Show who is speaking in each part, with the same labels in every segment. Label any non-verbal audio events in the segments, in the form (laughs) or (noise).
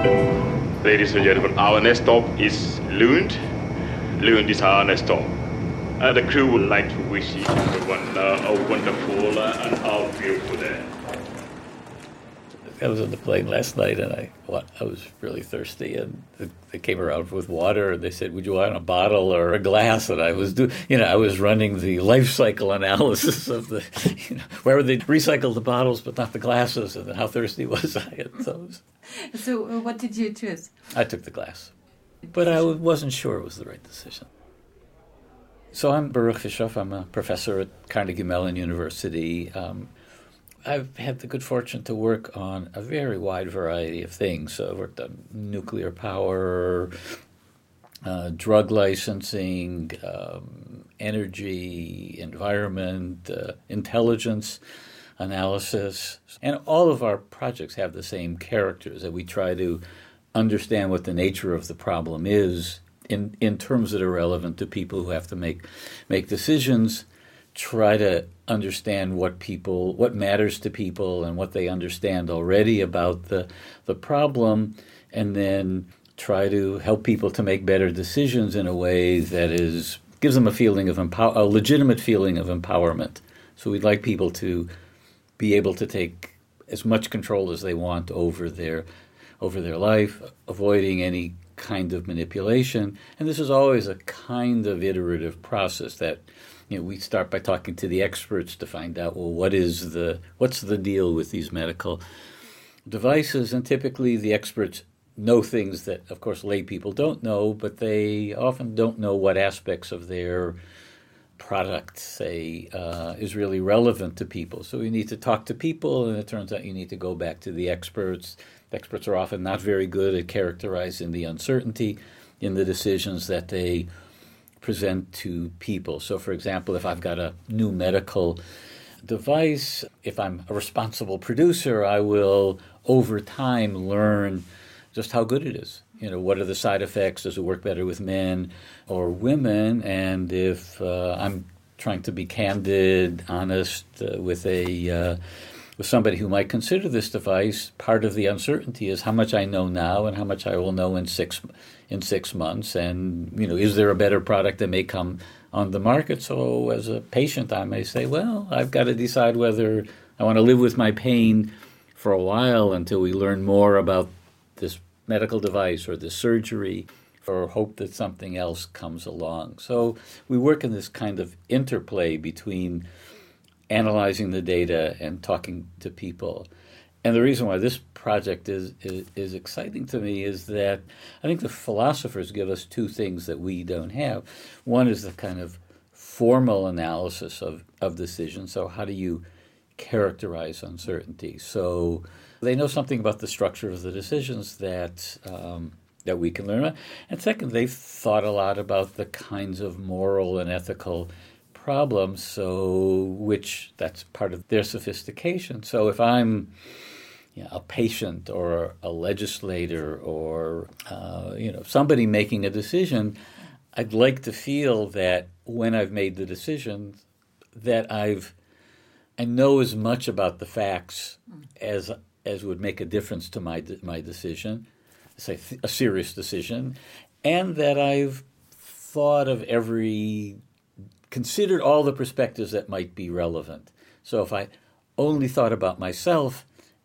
Speaker 1: Ladies and gentlemen, our next stop is Lund. Lund is our next stop. Uh, the crew would like to wish each everyone uh, a wonderful uh, and a beautiful day.
Speaker 2: I was on the plane last night and I I was really thirsty and they came around with water and they said, "Would you want a bottle or a glass?" And I was do you know I was running the life cycle analysis of the (laughs) you know where they recycled the bottles but not the glasses and how thirsty was I at those.
Speaker 3: So uh, what did you choose?
Speaker 2: I took the glass, but I wasn't sure it was the right decision. So I'm Baruch Fischhoff. I'm a professor at Carnegie Mellon University. Um, I've had the good fortune to work on a very wide variety of things. So I've worked on nuclear power, uh, drug licensing, um, energy, environment, uh, intelligence analysis. And all of our projects have the same characters that we try to understand what the nature of the problem is in, in terms that are relevant to people who have to make, make decisions try to understand what people what matters to people and what they understand already about the the problem and then try to help people to make better decisions in a way that is gives them a feeling of empower a legitimate feeling of empowerment. So we'd like people to be able to take as much control as they want over their over their life avoiding any kind of manipulation. And this is always a kind of iterative process that you know, we start by talking to the experts to find out well what is the what's the deal with these medical devices? And typically the experts know things that of course lay people don't know but they often don't know what aspects of their product say uh, is really relevant to people. So you need to talk to people and it turns out you need to go back to the experts. The experts are often not very good at characterizing the uncertainty in the decisions that they present to people. So, for example, if I've got a new medical device, if I'm a responsible producer, I will over time learn just how good it is. You know, what are the side effects? Does it work better with men or women? And if uh, I'm trying to be candid, honest uh, with a uh, with somebody who might consider this device, part of the uncertainty is how much I know now and how much I will know in six in six months, and you know, is there a better product that may come on the market? So, as a patient, I may say, well, I've got to decide whether I want to live with my pain for a while until we learn more about this medical device or this surgery, or hope that something else comes along. So, we work in this kind of interplay between analyzing the data and talking to people. And the reason why this project is, is, is exciting to me is that I think the philosophers give us two things that we don't have. One is the kind of formal analysis of, of decisions. So how do you characterize uncertainty? So they know something about the structure of the decisions that um, that we can learn about. And second, they've thought a lot about the kinds of moral and ethical problems. So which that's part of their sophistication. So if I'm you know, a patient or a legislator or uh, you know somebody making a decision, I'd like to feel that when I've made the decision, that I've I know as much about the facts as as would make a difference to my my decision, say a serious decision, and that I've thought of every considered all the perspectives that might be relevant. So if I only thought about myself,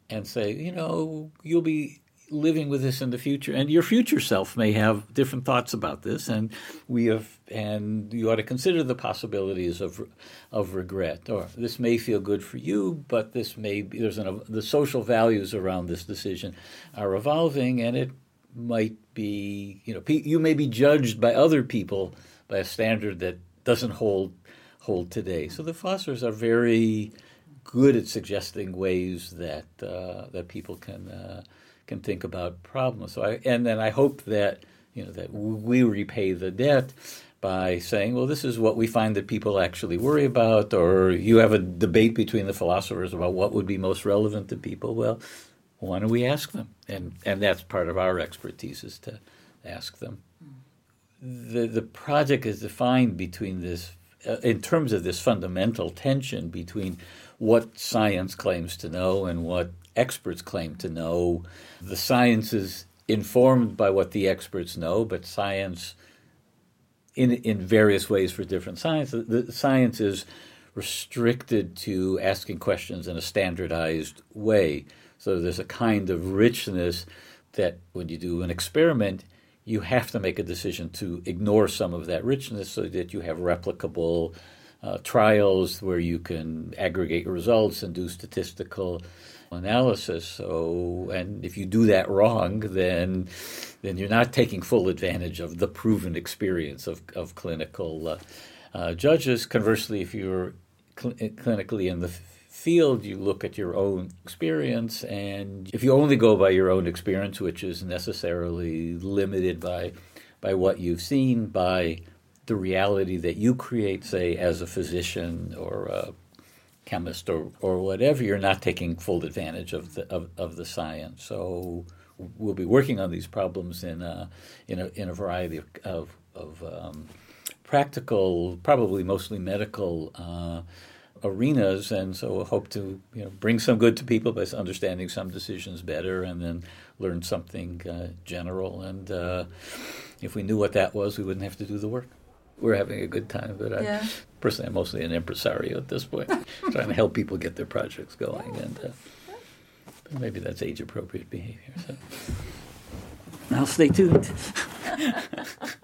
Speaker 2: and say, you know, you'll be living with this in the future, and your future self may have different thoughts about this, and we have, and you ought to consider the possibilities of of regret. Or this may feel good for you, but this may be, there's an the social values around this decision are evolving, and it might be, you know, you may be judged by other people by a standard that doesn't hold hold today. So the Fosters are very good at suggesting ways that uh, that people can uh, can think about problems. So I, and then I hope that you know that we repay the debt by saying, well, this is what we find that people actually worry about, or you have a debate between the philosophers about what would be most relevant to people. Well, why don't we ask them? And and that's part of our expertise is to ask them. The the project is defined between this uh, in terms of this fundamental tension between what science claims to know and what experts claim to know. The science is informed by what the experts know, but science, in in various ways for different science, the, the science is restricted to asking questions in a standardized way. So there's a kind of richness that when you do an experiment, you have to make a decision to ignore some of that richness so that you have replicable uh, trials where you can aggregate results and do statistical analysis. So, and if you do that wrong, then then you're not taking full advantage of the proven experience of of clinical uh, uh, judges. Conversely, if you're cl- clinically in the field, you look at your own experience, and if you only go by your own experience, which is necessarily limited by by what you've seen, by the reality that you create, say, as a physician or a chemist or, or whatever, you're not taking full advantage of the of, of the science. So we'll be working on these problems in a, in a, in a variety of, of, of um, practical, probably mostly medical uh, arenas, and so we'll hope to you know bring some good to people by understanding some decisions better, and then learn something uh, general. And uh, if we knew what that was, we wouldn't have to do the work we're having a good time. But
Speaker 3: yeah.
Speaker 2: I, personally, I'm mostly an impresario at this point, (laughs) trying to help people get their projects going, and uh, maybe that's age appropriate behavior. So I'll stay tuned. (laughs)